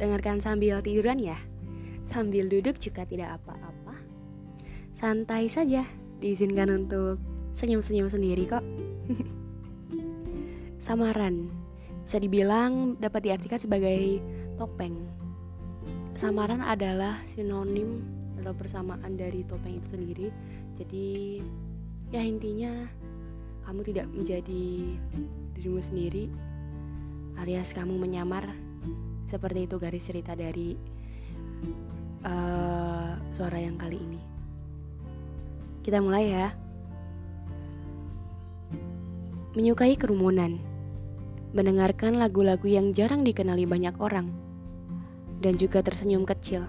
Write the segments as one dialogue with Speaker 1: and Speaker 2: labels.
Speaker 1: Dengarkan sambil tiduran ya. Sambil duduk juga tidak apa-apa. Santai saja, diizinkan untuk senyum-senyum sendiri kok. Samaran bisa dibilang dapat diartikan sebagai topeng. Samaran adalah sinonim atau persamaan dari topeng itu sendiri. Jadi ya intinya kamu tidak menjadi dirimu sendiri alias kamu menyamar seperti itu garis cerita dari uh, suara yang kali ini. Kita mulai ya. Menyukai kerumunan, mendengarkan lagu-lagu yang jarang dikenali banyak orang, dan juga tersenyum kecil.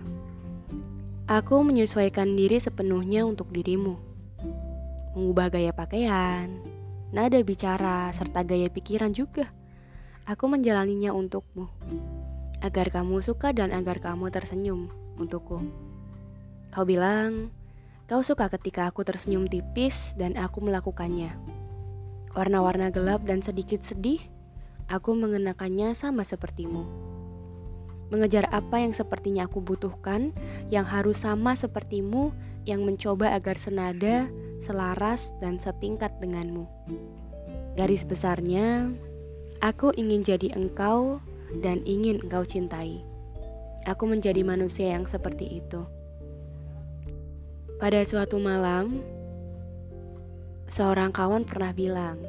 Speaker 1: Aku menyesuaikan diri sepenuhnya untuk dirimu, mengubah gaya pakaian, nada bicara, serta gaya pikiran juga. Aku menjalaninya untukmu agar kamu suka dan agar kamu tersenyum untukku. Kau bilang, kau suka ketika aku tersenyum tipis dan aku melakukannya. Warna-warna gelap dan sedikit sedih, aku mengenakannya sama sepertimu. Mengejar apa yang sepertinya aku butuhkan, yang harus sama sepertimu, yang mencoba agar senada, selaras, dan setingkat denganmu. Garis besarnya, aku ingin jadi engkau dan ingin engkau cintai. Aku menjadi manusia yang seperti itu. Pada suatu malam, seorang kawan pernah bilang,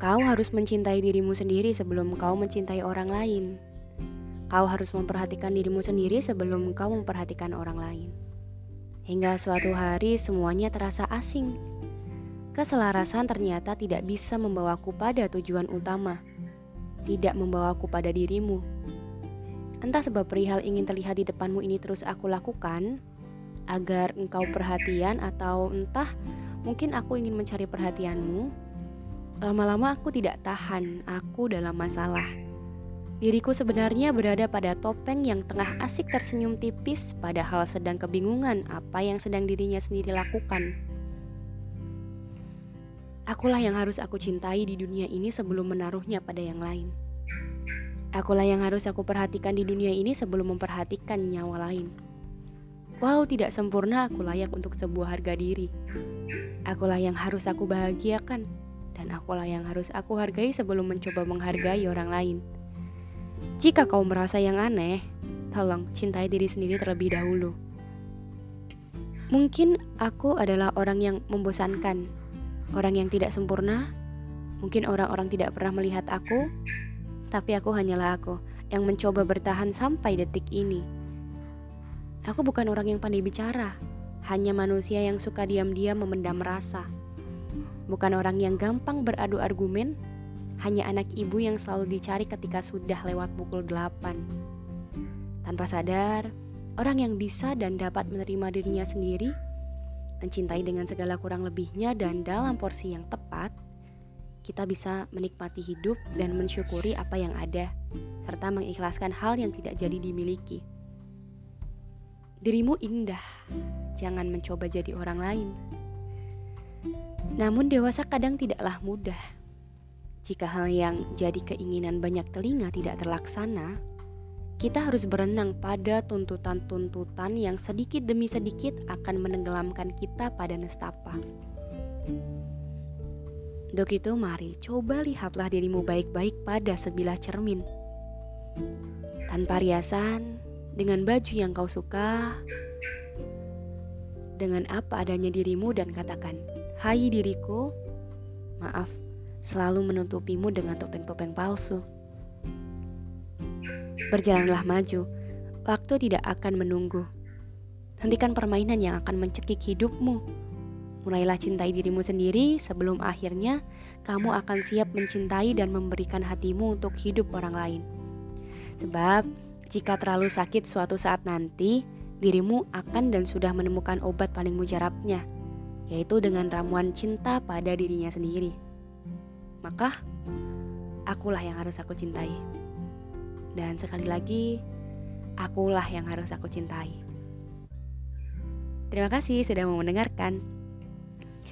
Speaker 1: "Kau harus mencintai dirimu sendiri sebelum kau mencintai orang lain. Kau harus memperhatikan dirimu sendiri sebelum kau memperhatikan orang lain." Hingga suatu hari semuanya terasa asing. Keselarasan ternyata tidak bisa membawaku pada tujuan utama tidak membawaku pada dirimu. Entah sebab perihal ingin terlihat di depanmu ini terus aku lakukan agar engkau perhatian atau entah mungkin aku ingin mencari perhatianmu. Lama-lama aku tidak tahan, aku dalam masalah. Diriku sebenarnya berada pada topeng yang tengah asik tersenyum tipis padahal sedang kebingungan apa yang sedang dirinya sendiri lakukan. Akulah yang harus aku cintai di dunia ini sebelum menaruhnya pada yang lain. Akulah yang harus aku perhatikan di dunia ini sebelum memperhatikan nyawa lain. Walau tidak sempurna, aku layak untuk sebuah harga diri. Akulah yang harus aku bahagiakan, dan akulah yang harus aku hargai sebelum mencoba menghargai orang lain. Jika kau merasa yang aneh, tolong cintai diri sendiri terlebih dahulu. Mungkin aku adalah orang yang membosankan, orang yang tidak sempurna. Mungkin orang-orang tidak pernah melihat aku, tapi aku hanyalah aku yang mencoba bertahan sampai detik ini. Aku bukan orang yang pandai bicara, hanya manusia yang suka diam-diam memendam rasa. Bukan orang yang gampang beradu argumen, hanya anak ibu yang selalu dicari ketika sudah lewat pukul 8. Tanpa sadar, orang yang bisa dan dapat menerima dirinya sendiri mencintai dengan segala kurang lebihnya dan dalam porsi yang tepat, kita bisa menikmati hidup dan mensyukuri apa yang ada, serta mengikhlaskan hal yang tidak jadi dimiliki. Dirimu indah, jangan mencoba jadi orang lain. Namun, dewasa kadang tidaklah mudah. Jika hal yang jadi keinginan banyak telinga tidak terlaksana, kita harus berenang pada tuntutan-tuntutan yang sedikit demi sedikit akan menenggelamkan kita pada nestapa. Untuk itu mari coba lihatlah dirimu baik-baik pada sebilah cermin. Tanpa riasan, dengan baju yang kau suka, dengan apa adanya dirimu dan katakan, Hai diriku, maaf, selalu menutupimu dengan topeng-topeng palsu. Berjalanlah maju, waktu tidak akan menunggu. Hentikan permainan yang akan mencekik hidupmu. Mulailah cintai dirimu sendiri sebelum akhirnya kamu akan siap mencintai dan memberikan hatimu untuk hidup orang lain. Sebab jika terlalu sakit suatu saat nanti, dirimu akan dan sudah menemukan obat paling mujarabnya, yaitu dengan ramuan cinta pada dirinya sendiri. Maka, akulah yang harus aku cintai. Dan sekali lagi, akulah yang harus aku cintai. Terima kasih sudah mau mendengarkan.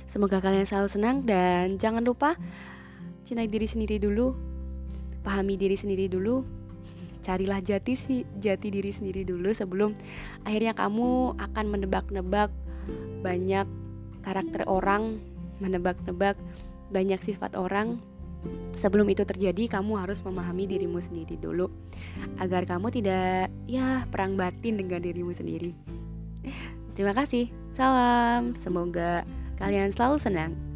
Speaker 1: Semoga kalian selalu senang dan jangan lupa cintai diri sendiri dulu. Pahami diri sendiri dulu. carilah jati si jati diri sendiri dulu sebelum akhirnya kamu akan menebak-nebak banyak karakter orang, menebak-nebak banyak sifat orang. Sebelum itu terjadi, kamu harus memahami dirimu sendiri dulu agar kamu tidak ya perang batin dengan dirimu sendiri. Terima kasih. Salam. Semoga kalian selalu senang.